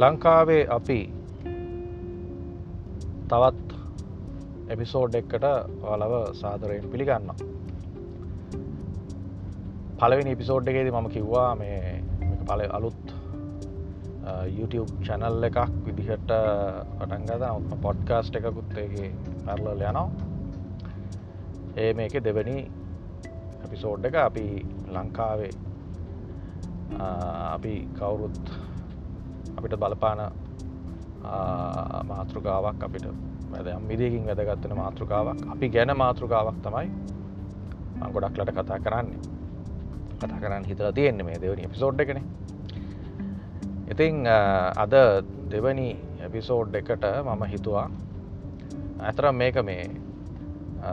ලංකාවේ අපි තවත් එපිසෝඩ් එක්කට ඔලව සාදරයෙන් පිළිගන්න පලවෙනි එපිසෝඩ් එකේද මම කිව්වා මේ පල අලුත් YouTube චැනල් එකක් විදිහට පටන්ගද ඔත්ම පොඩ්කාස්ට් එකකුත්තේගේ පැරලල් යනවා. ඒ මේක දෙවැනි එපිසෝඩ් එක අපි ලංකාවේ අපි කවුරුත් අපිට බලපාන මාතෘකාවක් අපිට වැදම් මිදිකින් වැදගත්වන මාතෘකාවක්. අපි ගැන මාතෘකාවක් තමයි ගොඩක්ලට කතා කරන්නේ. කතා කරන්න හිතල තියෙන්නේ මේ දෙවනි එපිසෝඩ් එකන. ඉතිං අද දෙවනි එපිසෝඩ් එකට මම හිතුවා. ඇතර මේක මේ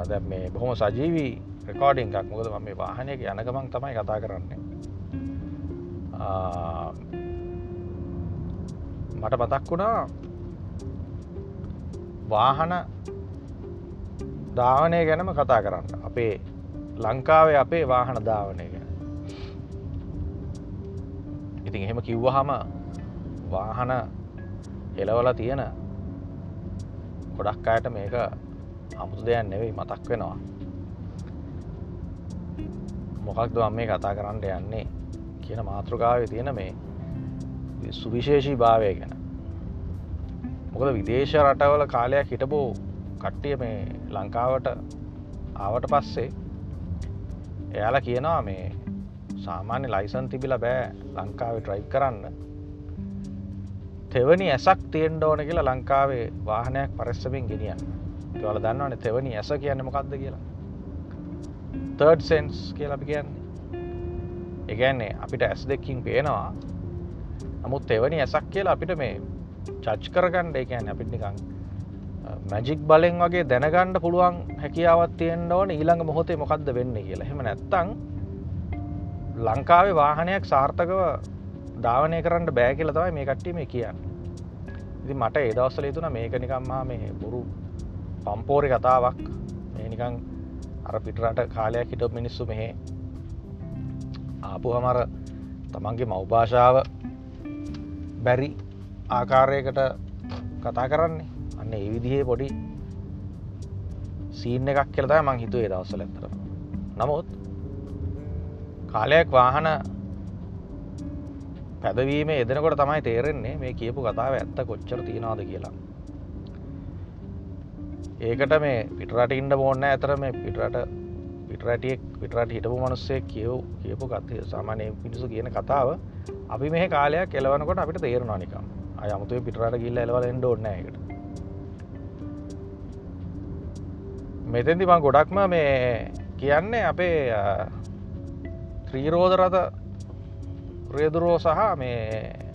දැ මේ බොහොම සජීවී රෙකෝඩිං එකක්. මොකද ම මේ වාහනයක යනගමන් තමයි කතා කරන්නේ. මට මතක් වුණා වාහන ධාවනය ගැනම කතා කරන්න. අපේ ලංකාවේ අපේ වාහන ධාවනය ගැන. ඉතින් එහෙම කිව්වහම වාහන එලවල තියෙන ගොඩක් අයට මේක අමුතු දෙයක් නෙවෙයි මතක් වෙනවා. මොකක්ද මේ කතා කරන්න යන්නේ කියන මාතෘකාව තියෙන මේ සුවිශේෂී භාවය ගැන. මොකද විදේශ රටවල කාලයක් හිටපු කට්ටිය මේ ලංකාවට ආවට පස්සේ එයාලා කියනවා මේ සාමාන්‍ය ලයිසන් තිබිල බෑ ලංකාවේ ට්‍රයි් කරන්න. තෙවනි ඇසක් තියෙන්ඩ ඕන කියලා ලංකාවේ වාහනයක් පරස්සමින් ගෙනියන්න. වල දන්නවන තෙවනි ඇස කියන්න මොකක්ද කියලා. තර්ඩ් සෙන්ස් කියල අපි කියන්නේ. එකන්නේ අපිට ඇස් දෙකින් පේනවා නමුත් එවැනි ඇසක් කියලා අපිට මේ චච් කරගණ්ඩ එකන් අපිට නිකං මැජික් බලෙන් වගේ දැනගණ්ඩ පුළුවන් හැකියාවත් තියෙන්ට ඕන ඊළඟ මොහොතේ මොකක්ද වෙන්න කියලා. හෙම නැත්තං ලංකාවේ වාහනයක් සාර්ථකව ධාවනය කරන්න බෑ කියල තමයි මේ කට්ටි මේ කියන්න. ඉති මට ඒදවස්සල තුන මේක නිකම්මා මේ බොරු පම්පෝරි කතාවක්. මේ නිකං අර පිටරට කාලයක් හිට මිනිස්සු මෙහෙ ආපු හමර තමන්ගේ මවභාෂාව බැරි ආකාරයකට කතා කරන්නේ. අන්න ඒ විදිහේ පොඩි සීන් එකක් කියලතයි මං හිතුවේ දවස්සල ඇතර නමුත් කාලයක් වාහන පැදවීම එදනකොට තමයි තේරෙන්නේ මේ කියපු කතාව ඇත්ත කොච්චර තියෙනවාද කියලා. ඒකට මේ පිටරට ඉන්න බෝන්න ඇතර මේ පිටරට පිටරටියෙක් පිටරට හිටපු මනුස්සේ කියව් කියපු කත්තය සාමානය පිටිසු කියන කතාව අපි මේ කාලයක් කෙලවනකොට අපිට තේරුණා නිකම් අය අමුතුව පිටරට ගිල්ල එලවල එන්ඩ ඕන්නෑකට මෙතැදි මං ගොඩක්ම මේ කියන්නේ අපේ ත්‍රීරෝධ රථ රේදුරෝ සහ මේ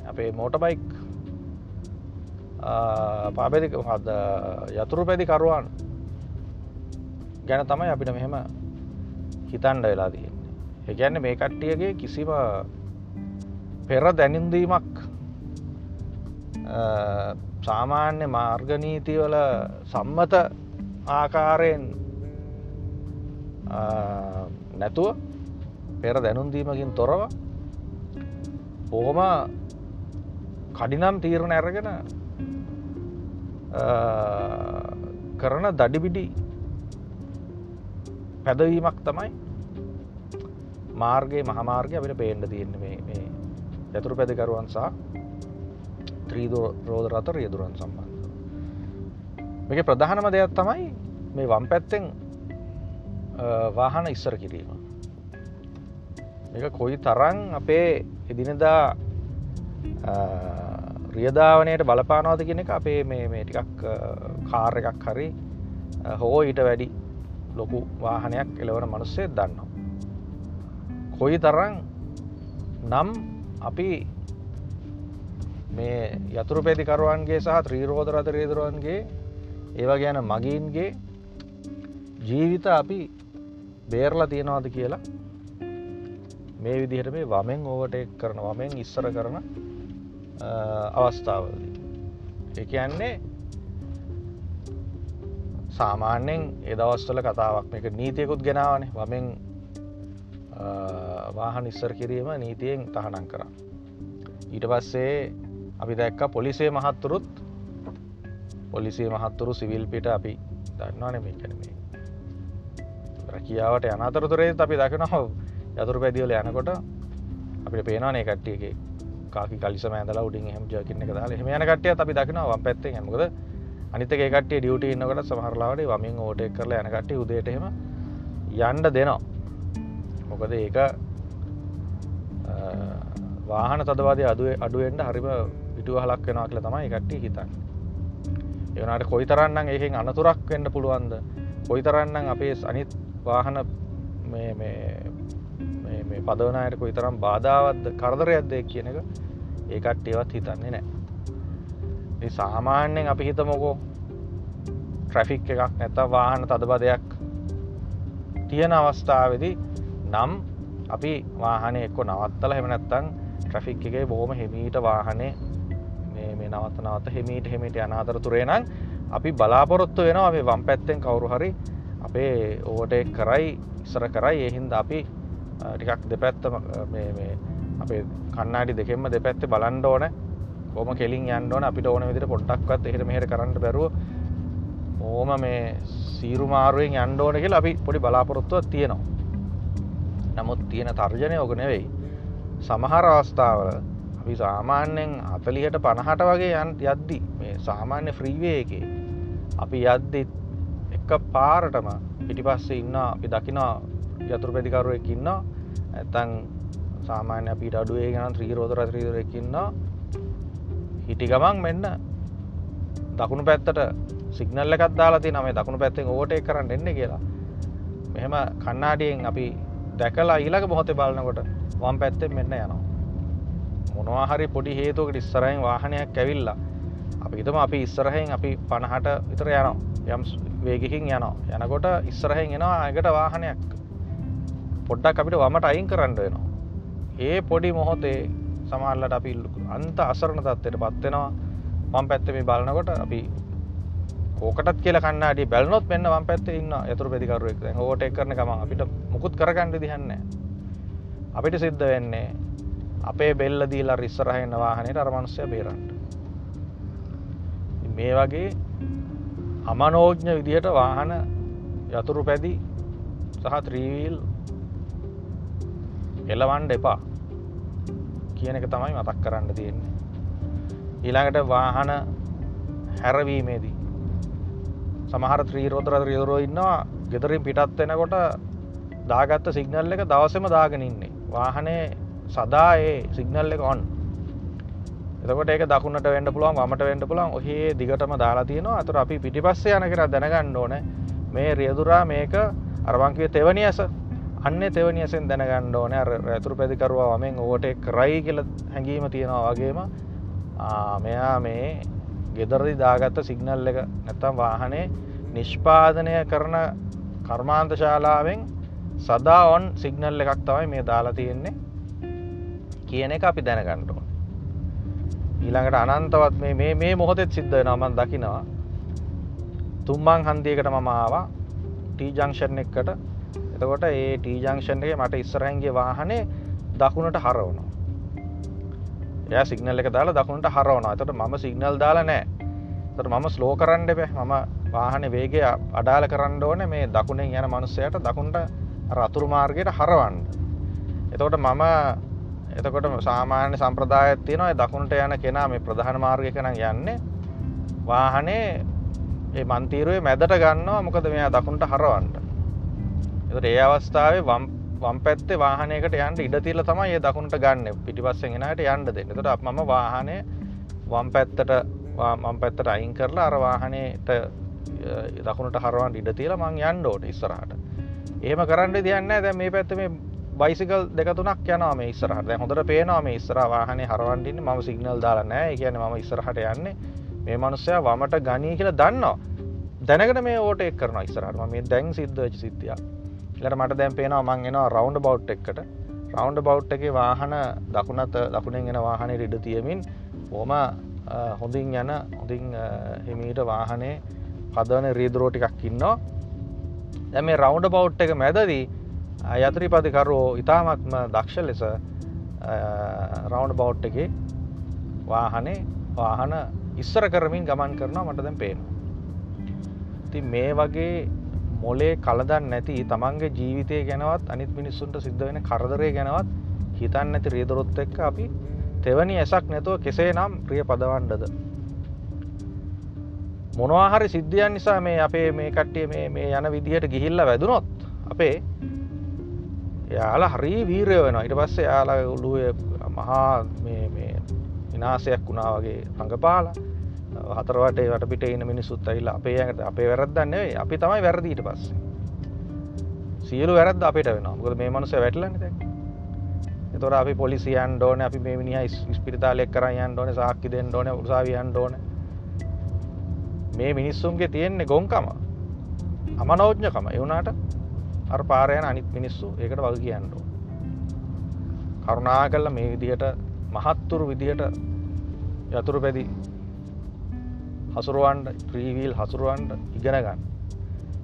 අපේ මෝටබයික් පාබෙදික හද යතුරු පැදිකරුවන් ගැන තමයි අපිට මෙහෙම හිතන්ඩ වෙලා තියෙන්නේ. එකන්න මේ කට්ටියගේ කිසිම පෙර දැනින්දීමක් සාමාන්‍ය මාර්ගනීතිවල සම්මත ආකාරයෙන් නැතුව පෙර දැනුන්දීමකින් තොරව බොහොම කඩිනම් තීරණ ඇරගෙන කරන දඩිබිඩි පැදවීමක් තමයි මාර්ගයේ මහමාර්ගය අපිට පේන්ඩ තියෙන්න මේ යතුරු පැදිකරුවන් සහ ත්‍රීදෝ රෝධ රත රියදුරන් සම්බන්ධ මේක ප්‍රධානම දෙයක් තමයි මේ වම් පැත්තෙන් වාහන ඉස්සර කිරීම එක කොයි තරන් අපේ එදිනදා රියධාවනයට බලපානවාද කෙනෙ අපේ මේ මේ ටිකක් කාර එකක් හරි හෝ ඊට වැඩි ලොකු වාහනයක් එලවන මනුස්සේ දන්නවා. කොයි තරං නම් අපි මේ යතුරු පැදිකරුවන්ගේ සහ ත්‍රීරෝධ රථ රේදරුවන්ගේ ඒවා ගැන මගීන්ගේ ජීවිත අපි බේරලා තියෙනවාද කියලා මේ විදිහට මේ වමෙන් ඕවට එක් කරන වමෙන් ඉස්සර කරන අවස්ථාවදී. එකන්නේ සාමාන්‍යෙන් එදවස්වල කතාවක් මේක නීතියකුත් ගෙනාවනේ වමෙන් වාහන ඉස්සර කිරීම නීතියෙන් තහනන් කර. ඊට පස්සේ අපි දැක්ක පොලිසේ මහත්තුරුත් පොලිසිය මහත්තුරු සිවිල් පිට අපි දන්නවාන මේකන මේ. රැකියාවට යනතරතුරේ අපි දකින හව යතුරු පැදිවල යනකොට අපිට පේනවානේ කට්ටියගේ කාකි කලිස මෑදල උඩින් හම ජයකින්න දාල හම යන කටිය අපි දකිනවා වම් පැත්තේ හමකද අනිතක කටිය ඩියට ඉන්නකට සමහරලාට වමින් ඕට කරල යන කට්ටිය උදේටහෙම යන්ඩ දෙනවා. මොකද ඒක වාහන තදවාදය අදුව අඩුවෙන්ට හරිම පිටුව හලක් වෙනවා කියල තමයි කට්ටිය හිතන්න. එවනට කොයි තරන්නම් ඒහෙන් අනතුරක් වෙන්න පුළුවන්ද? කොයි තරන්නම් අපේ අනිත් වාහන මේ පදවනයට කොයි තරම් බාධාවත්ද කරදරයක්දය කියන එක ඒකට්ටේවත් හිතන්නේ නෑ සාමාන්‍යෙන් අපි හිතමොකෝ ට්‍රැෆික් එකක් නැත වාහන තදබදයක් තියෙන අවස්ථාවදි නම් අපි වාහනය එක්කො නවත්තල හෙමනැත්තං ට්‍රෆික් එකේ බොහොම හෙමීට වාහනේ මේ නවත නවත හෙමීට හෙමිට අනාතර තුරේ නම් අපි බලාපොරොත්තු වෙනවා අපේ වම් පැත්තෙන් කවුරු හරි අපේ ඕට කරයි ඉස්සර කරයි. එහින්ද අපි ටිකක් දෙපැත්ත අපේ කන්නාඩි දෙකෙම දෙපැත්තේ බලන්ඩ ඕන. කොම කෙලින් යන්නඩෝන අපිට ඕන විදිට පොට්ටක්වත් එහට මෙහට කරන්න බැරුව ඕම මේ සීරුමාරුවෙන් යන්ඩෝන කියල අපි පොඩි බලාපොරොත්තුව තියෙනවා. නමුත් තියෙන තර්ජනය ඕක නෙවෙයි. සමහර අවස්ථාවල අපි සාමාන්‍යයෙන් අතලියට පණහට වගේ යන් යද්දි මේ සාමාන්‍ය ෆ්‍රීවේ එක අපි යද්දි එක පාරටම පිටි පස්සේ ඉන්න අපි දකිනා යතුරු පැදිකරුවෙක් ඉන්න ඇතන් සාමාන්‍ය අපිට අඩුවේ ගන ත්‍රීරෝධ රත්‍රීදරකින්න හිටි ගමන් මෙන්න දකුණු පැත්තට සිගනල්ල එකත් දාලාති නම දකුණු පැත්තෙන් ඕට කරන්න එන්න කියලා. මෙහෙම කන්නාඩියෙන් අපි දැකලා ඊළඟ මොහොතේ බලනකොට වම් පැත්තෙන් මෙන්න යනවා. මොනවා හරි පොඩි හේතුවකට ඉස්සරහින් වාහනයක් ඇවිල්ලා අපි හිතමු අපි ඉස්සරහින් අපි 50ට විතර යනවා. යම් වේගකින් යනවා. යනකොට ඉස්සරහින් එනවා අයකට වාහනයක්. පොඩ්ඩක් අපිට වමට අයින් කරන්න වෙනවා. ඒ පොඩි මොහොතේ සමහරවිට අපි අන්ත අසරණ තත්ත්වයට පත් වෙනවා. වම් පැත්තේ මේ බලනකොට අපි ඕකටත් කියල කන්නාඩි බැලනොත් මෙන්න වම් පැත්තේ ඉන්න යතුරු පැදිකරුවෙක් හෝට එක් කරන ගම අපිට මුකුත් කරගන්න දිහන්න අපිට සිද්ධ වෙන්නේ අපේ බෙල්ල දීලා රිස්සරහන්න වාහනයට අරමනුස්්‍යය බේරන්ට මේ වගේ අමනෝජ්ඥ විදිහට වාහන යතුරු පැදි සහ ත්‍රීවීල් එලවන්ඩ එපා කියන එක තමයි මතක් කරන්න තියෙන්නේ. ඊළඟට වාහන හැරවීමේදී සමහර ත්‍රීරෝධර රියවරෝ ඉන්නවා. ගෙදරින් පිටත් වෙනකොට දාගත්ත සිගනල් එක දවසම දාගෙන ඉන්නේ. වාහනේ සදා ඒ සිගනල් එක ඔන් එතකොට ඒක දකුණට වෙන්ඩ පුළුවන් මට වෙන්ඩ පුළන් ඔහේ දිගටම දාලා තියෙනවා. අතුර අපි පිටිපස්සේ යන කර දැනගන්න ඕන. මේ රියදුරා මේක අරවංකිව තෙවනි ඇස අන්න තෙවනි ඇසෙන් දැනගන්න ඕන. ඇතුරු පැදිකරවා මෙන් ඕට කරයි කියල හැඟීම තියෙනවා වගේම. මෙයා මේ ගෙදරදි දාගත්ත සිගනල් එක නැතම් වාහනේ නිෂ්පාදනය කරන කර්මාන්ත ශාලාවෙන් සදා ඔන් සිගනල් එකක් තමයි මේ දාලා තියෙන්නේ කියන එක අපි දැනගන්නඩුව ඊළඟට අනන්තවත් මේ මේ මොහොතෙත් සිද්ධ නමන් දකිනවා. තුම්මං හන්දියකට මම ආවා. ටීජංක්ෂන් එක්කට එතකොට ඒ ටීජංක්ෂන් එක මට ඉස්සරහැන්ගේ වාහනේ දකුණට හරවනවා. එය සිගනල් එක දාලා දකුණට හරවන අතට ම සිගනල් දාලා නෑ තට මම ස්ලෝ කරන්න බෑ මම වාහන වේගේ අඩාල කරන්න ඕන මේ දකුණෙන් යන මනුස්සයට දකුණට රතුරු මාර්ගයට හරවන්න. එතකොට මම එතකොට සාමාන්‍ය සම්ප්‍රදායත් තියෙනවා දකුණට යන කෙනා මේ ප්‍රධාන මාර්ගය කන යන්නේ වාහනේ ඒ මන්තීරුවේ මැදට ගන්නවා මොකද මෙයා දකුණට හරවන්ට එතට ඒ අවස්ථාවේ වම් වම් පැත්තේ වාහනයකට යන්ට ඉඩතිල්ල තමයි ඒ දකුණට ගන්න. පිටිපස්සෙන් එනට යන්න දෙන්න. තොට මම වාහනය වම් පැත්තට මම් පැත්තට අයින් කරලා අර වාහනයට දකුණට හරවන් ඉඩ තියල මං යන්ඩෝට ඉස්සරහට. ඒම කරන්න දෙයන්න දැ මේ පැත්ත මේ බයිසිකල් දෙකතුනක් යනම ඉස්සරහට. හොඳට පේනවා මේ ඉස්සර වාහනේ හරවන්ටින්න ම සිගනල් දාලනෑ කියන ම ඉස්සරහට යන්නේ. මේ මනුස්සය වමට ගනී කියලා දන්නවා. දැනකට මේ ඕට එක් කරන ඉස්සරහට මේ දැන් සිද්ධ සිද්ධිය ලට මට දැන් පේනවා මං එනවා රවන්් බෞ් එකට රවන්් බෞ් එක වාහන දකුණත් දකුණෙන් එෙන වාහනය ඉඩ තියමින් ඕම හොඳින් යන හොඳින් හිමීට වාහනේ පදවන රීදරෝටිකක් ඉන්නවා දැ මේ රවන්ඩ බෞ් එක මැදදී යත්‍රීපතිකරුවෝ ඉතාමත්ම දක්ෂ ලෙස රවන්ඩ බෞ් එක වාහනේ වාහන ඉස්සර කරමින් ගමන් කරනවා මට දැන් පේනවා. ති මේ වගේ මොලේ කලදන් නැති තමන්ගේ ජීවිතය ගැනවත් අනිත් මිනිස්සුන්ට සිද්ධ වෙන කරදරය ගැනවත් හිතන් නැති රියදරොත් එක්ක අපි තෙවනි ඇසක් නැතුව කෙසේ නම් ප්‍රිය පදවන්ඩද. මොනවාහරි සිද්ධියන් නිසා මේ අපේ මේ කට්ටිය මේ යන විදිහට ගිහිල්ල වැදුනොත් අපේ යාලා හරි වීරය වෙන ඉට පස්සේ යාලා උළුව මහා විනාසයක් වුණා වගේ රඟපාලා හතරවටේ වට පිට ඉන්න මිනිසුත් ඇහිලා අපේ යකට අපේ වැරද්දන්නේ අපි තමයි වැරදිීට පස්සේ. සියලු වැරද අපිට වෙන ගොද මේ මනුස වැටලන්න දැ තොර අපි පොලිසියන් ඩෝන අපි මේ මිනි ස්පිරිතාලෙක් කරයන් ඩෝන සාක්කි දෙෙන් ඩෝන උසාවියන් ඩෝන මේ මිනිස්සුන්ගේ තියෙන්නේ ගොංකම අමනෝජ්ඥකම එවුනාට අර පාරයන අනිත් මිනිස්සු ඒකට වල් කියන්නඩෝ කරුණා කල්ල මේ විදිහට මහත්තුරු විදිහට යතුරු පැදි හසුරුවන්ට ත්‍රීවීල් හසුරුවන්ට ඉගෙන ගන්න.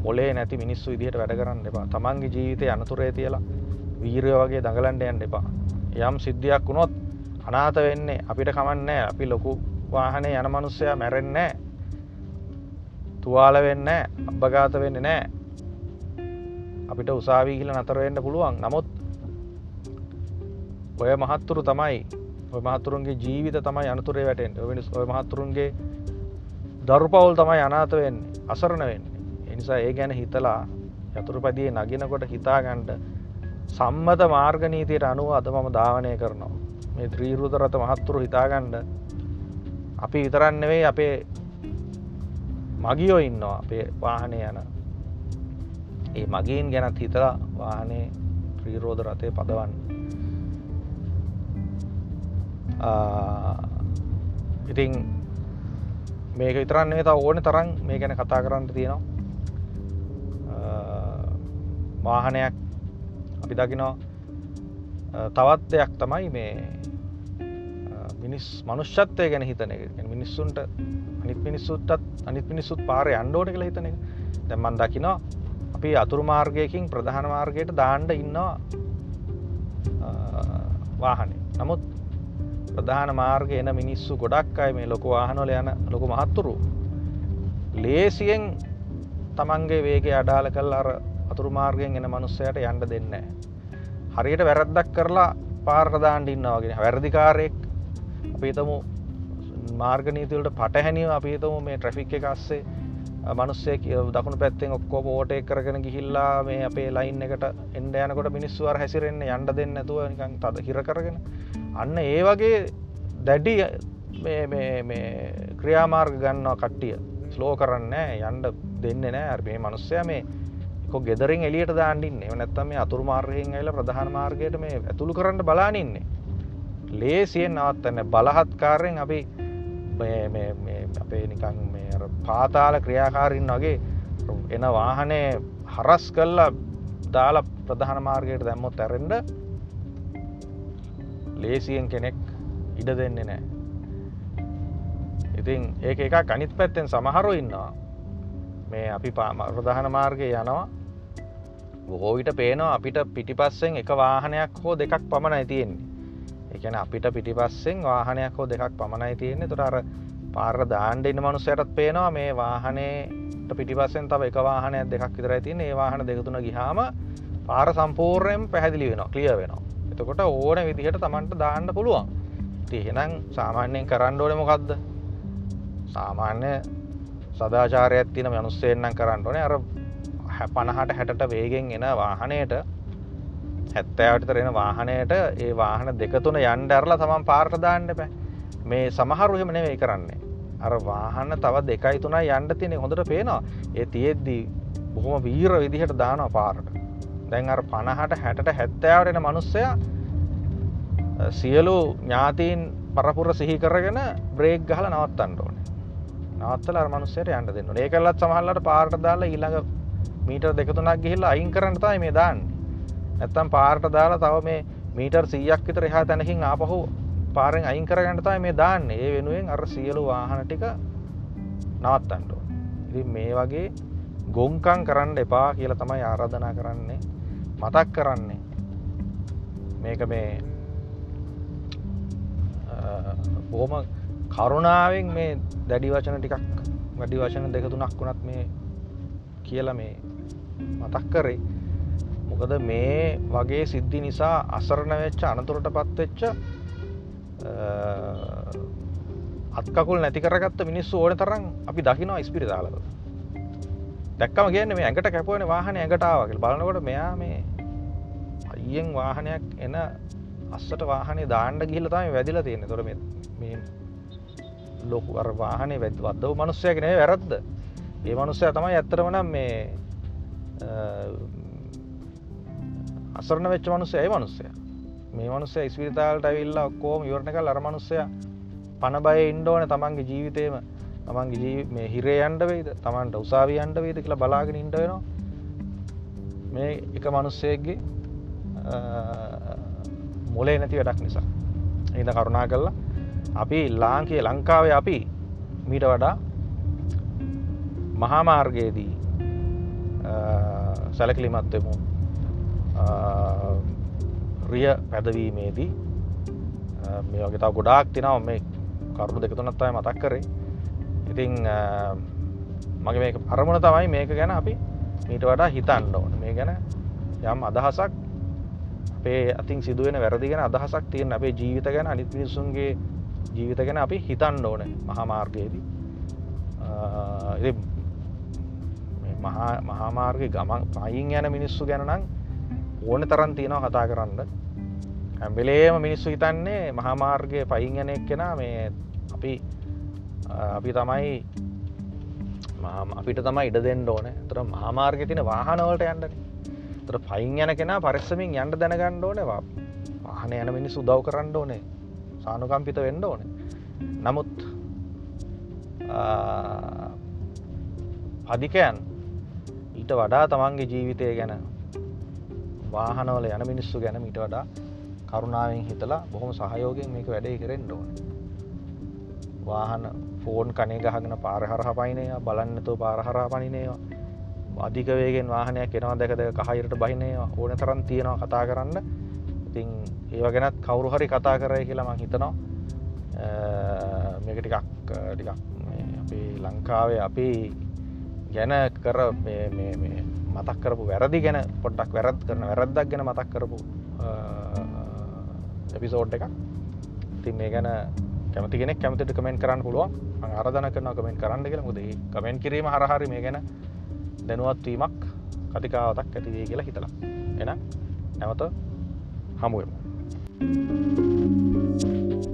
මොලේ නැති මිනිස්සු විදිහට වැඩ කරන්න එපා. තමන්ගේ ජීවිතය අනතුරේ තියලා වීරය වගේ දඟලන්ඩ යන්න එපා. යම් සිද්ධියක් වුණොත් අනාත වෙන්නේ අපිට කමන්නෑ අපි ලොකු වාහනේ යන මනුස්සයා මැරෙන්නෑ තුවාල වෙන්න අබ්භගාත වෙන්න නෑ අපිට උසාවී කියල නතරවෙන්න පුළුවන්. නමුත් ඔය මහත්තුරු තමයි ඔය මහතුරුන්ගේ ජීවිත තමයි අනතුරේ වැටෙන් වෙනස් ඔය මහතුරුන්ගේ දරු පවුල් තමයි අනාත වෙන්නේ අසරණ වෙන්නේ. එනිසා ඒ ගැන හිතලා යතුරුපදියේ නගෙනකොට හිතාගණ්ඩ සම්මත මාර්ගනීතියට අනුව අද මම ධාවනය කරනවා. මේ ත්‍රීරුදරත මහත්තුරු හිතාගණ්ඩ අපි විතරන්නෙවෙයි අපේ මගියෝ ඉන්නවා අපේ වාහනය යන. ඒ මගීන් ගැනත් හිතලා වාහනේ ත්‍රීරෝධ රථය පදවන්න. ඉතිං මේක විතරන්නේ ත ඕන තරන් මේ ගැන කතා කරන්න තියෙනවා. වාහනයක් අපි දකිනවා. තවත් දෙයක් තමයි මේ මිනිස් මනුෂ්‍යත්වය ගැන හිතන එක. මිනිස්සුන්ට අනිත් මිනිස්සුත්තත් අනිත් මිනිස්සුත් පාරය අන්ඩෝට කළ හිතන එක. දැම්මන් දකිනවා අපි අතුරු මාර්ගයකින් ප්‍රධාන මාර්ගයට දාණ්ඩ ඉන්නවා වාහනේ. නමුත් ප්‍රධාන මාර්ග එන මිනිස්සු ගොඩක් අය මේ ලොකු වාහනොල යන ලොකු මහත්තුරු ලේසියෙන් තමන්ගේ වේගේ අඩාල කල් අර අතුරු මාර්ගයෙන් එන මනුස්සයට යන්ඩ දෙන්න. හරියට වැරද්දක් කරලා පාර්දාන්ඩ ඉන්නවාගෙන වැරදිකාරයෙක් අපිතමු මාර්ගනීතිවලට පටහැනිව අපිතම මේ ට්‍රෆික් එකස්සේ මනුස්සේ දකුණු පැත්තෙන් ඔක්කෝ පෝටේ කරගෙන ගිහිල්ලා මේ අපේ ලයින් එකට එන්ඩ යනකොට මිනිස්වාර හැසිරෙන්න්න යන්ඩ දෙන්න ඇතුව නිකං තද හිර කරගෙන අන්න ඒ වගේ දැඩි ක්‍රියාමාර්ග ගන්නවා කට්ටිය. ස්ලෝ කරන්න යන්ඩ දෙන්න නෑ අර්බේ මනුස්සය මේ කො ගෙදරින් එලියට දාන්ඩින්න නැත්තම මේ අතුරු මාර්ගයෙන් ඇල ප්‍රධාන මාර්ගයට මේ ඇතුළු කරන්න බලානින්නේ ලේසියෙන් නවත්තන්න බලහත්කාරයෙන් අපි අපේ නිකං මේ පාතාල ක්‍රියාකාරින් වගේ එන වාහනය හරස් කල්ලා දාලා ප්‍රධාන මාර්ගයට දැම්මොත් ඇරෙන්ඩ ලේසියෙන් කෙනෙක් ඉඩ දෙන්නේ නෑ ඉතින් ඒක එක ගනිත් පැත්තෙන් සමහරු ඉන්නවා. මේ අපි ප්‍රධාන මාර්ගය යනවා. බොහෝවිට පේනවා අපිට පිටිපස්සෙන් එක වාහනයක් හෝ දෙකක් පමණයි තියෙන්නේ. එකන අපිට පිටිපස්සෙන් වාහනයක් හෝ දෙකක් පමණයි තියෙන්නේ. තොර අර පාර දාණ්ඩ ඉන්න මනුස්සයටත් පේනවා මේ වාහනයට පිටිපස්සෙන් තව එක වාහනයක් දෙකක් විතර තින් ඒ වාහන දෙකතුන ගිහාම පාර සම්පූර්ණයෙන් පැහැදිලි වෙනවා ක්ලිය වෙනවා. එතකොට ඕන විදිහට තමන්ට දාන්න පුළුවන්. තිහෙනම් සාමාන්‍යයෙන් කරන්න ඕන මොකක්ද සාමාන්‍ය සදාචාරයක් තින මනුස්සයෙන්න්නම් කරන්න ඕනේ. අර පණහට හැට වේගෙන් එන වාහනයට හැත්තෑවට තරෙන වාහනයට ඒ වාහන දෙකතුන යන්ඩැරලා තමන් පාර්ට දාන්න බෑ මේ සමහරුහෙම නෙවෙයි කරන්නේ. අර වාහන්න තව දෙකයි තුනා යන්ඩ තියෙන හොඳට පේනවා. ඒ තියෙද්දී බොහොම වීර විදිහට දානවා පාරට. දැන් අර පණහට හැට හැත්තෑවටෙන මනුස්සය සියලු ඥාතීන් පරපුර සිහි කරගෙන බ්‍රේක් ගහල නවත්තන්න ඕන. නවත්තල මනුස්සයට යන්න දෙන්න ඒ කල්ලත් සමහල්ලට පාර්ට දාලා ඊළඟ මීටර් දෙකතුනක් ගිහිල්ලා අයින් කරන්න තමයි මේ දාන්න. ඇත්තම් පාර්ට දාලා තව මේ මීටර් සීයක් විතර එහා තැනකින් ආපහු පාරෙන් අයින් කරගන්න තමයි මේ දාන්න. ඒ වෙනුවෙන් අර සියලු වාහන ටික නවත්තන්ට ඉතින් මේ වගේ ගොංකං කරන්න එපා කියලා තමයි ආරාධනා කරන්නේ. මතක් කරන්නේ. මේක මේ බොහොම කරුණාවෙන් මේ දැඩි වචන ටිකක් වැඩි වචන දෙක තුනක් වුණත් මේ කියලා මේ මතක් කරේ. මොකද මේ වගේ සිද්ධි නිසා අසරණ වෙච්ච අනතුරට පත්වෙච්ච අත්කකුල් නැති කරගත්ත මිනිස්සු ඕන තරම් අපි දකිනවා ස්පිරිතාලව දැක්කම කියන්න මේ ඇඟට කැපුවන වාහන ඇඟටාවකල් බලනකොට මෙයා මේ අයියෙන් වාහනයක් එන අස්සට වාහනේ දාණ්ඩ ගිහිල්ලා තමයි වැදිලා තියෙන්නේ. ඒතොර මේ ලොකු අර වාහනේ වැද්ද වද්දව මිනිස්සයාගේ නෙවෙයි වැරද්ද. ඒ මිනිස්සයා තමයි ඇත්තටම නම් මේ අසරණ වෙච්ච මිනිස්සයා ඒ මිනිස්සයා. මේ මිනිස්සයා ඉස්පිරිතාලට ඇවිල්ලා ඔක්කොම ඉවරණ කරලා අර මිනිස්සයා පණ බය ඉන්න ඕනේ තමන්ගේ ජීවිතේම තමන්ගේ ජීවි මේ හිරේ යන්න වෙයිද? තමන්ට උසාවිය යන්න වෙයිද කියලා බලාගෙන ඉන්න වෙනවා. මේ එක මිනිස්සෙක්ගේ මොලේ නැති වැඩක් නිසා. හිද කරුණා කරලා අපි ලාංකයේ ලංකාවේ අපි මීට වඩා මහාමාර්ගයේදී සැලකිලිමත්වමු රිය පැදවීමේදී. මේ වගේ තව ගොඩාක් තිනාව. මේ කරුණු දෙකතුනත් අය මතක් කරේ. ඉතිං මගේ මේ අරමුණ තමයි මේක ගැන අපි මීට වඩා හිතන්න ඕන. මේ ගැන යම් අදහසක් අපේ අතින් සිදුවෙන වැරදිගෙන අදහසක් තියෙන අපේ ජීවිත ගැන අනිත් මිනිසුන්ගේ ජීවිත ගැන අපි හිතන්න ඕන මහාමාර්ගයේදී මහාමාර්ග ගමන් පයින් යන මිනිස්සු ගැනනම් ඕන තරන් තියෙනවා කතා කරන්න. ඇම්බෙලේම මිනිස්සු හිතන්නේ මහාමාර්ගය පයින් යන එක් කෙන මේ අපි අපි තමයි අපිට තමයි ඉඩ දෙන්න ඕන. තර මහාමාර්ග තින වාහනවලට යන්නන. තර පයින් යන කෙනා පරිස්සමින් යන්ට දැනගණ්ඩ ඕනවා වාහන යන මිනිස් උදව් කරන්න ඕනේ. සානුකම්පිත වෙන්න ඕන. නමුත් අධිකයන් ඊට වඩා තමන්ගේ ජීවිතය ගැන වාහනවල යන මිනිස්සු ගැන මිට වඩා කරුණාවෙන් හිතලා බොහොම සහයෝගෙන් මේක වැඩේ කරෙන්ට ඕන. වාහන ෆෝන් කනේ ගහගෙන පාරහරහ පයිනය බලන්නතු පාරහරා පනිනේවා අධිකවේගෙන් වාහනයක් එනවා දැක දෙක කහහිරට බහිනය ඕන තරන් තියෙනවා කතා කරන්න. ඉතින් ඒව ගැනත් කවුරු හරි කතා කරය කියලා මං හිතනවා. මේක ටිකක් ටිකක් අපේ ලංකාවේ අපි ගැන කර මතක් කරපු වැරදි ගැන පොඩ්ඩක් වැරත් කරන වැරද්දක් ගැන මතක් කරපු එපිසෝඩ් එකක්. ඉතින් මේ ගැන කැමති කෙනෙක් කැමතිට කමෙන්ට කරන්න පුළුවන් අරධන කරන කමෙන්ට කරන්න කියලා මුද කමෙන්ට කිරීම හරහරි මේ ගැන දැනුවත්වීමක් කතිකාවතක් ඇතිවේ කියලා හිතලා එන නැවත හමුවමු. Thank you.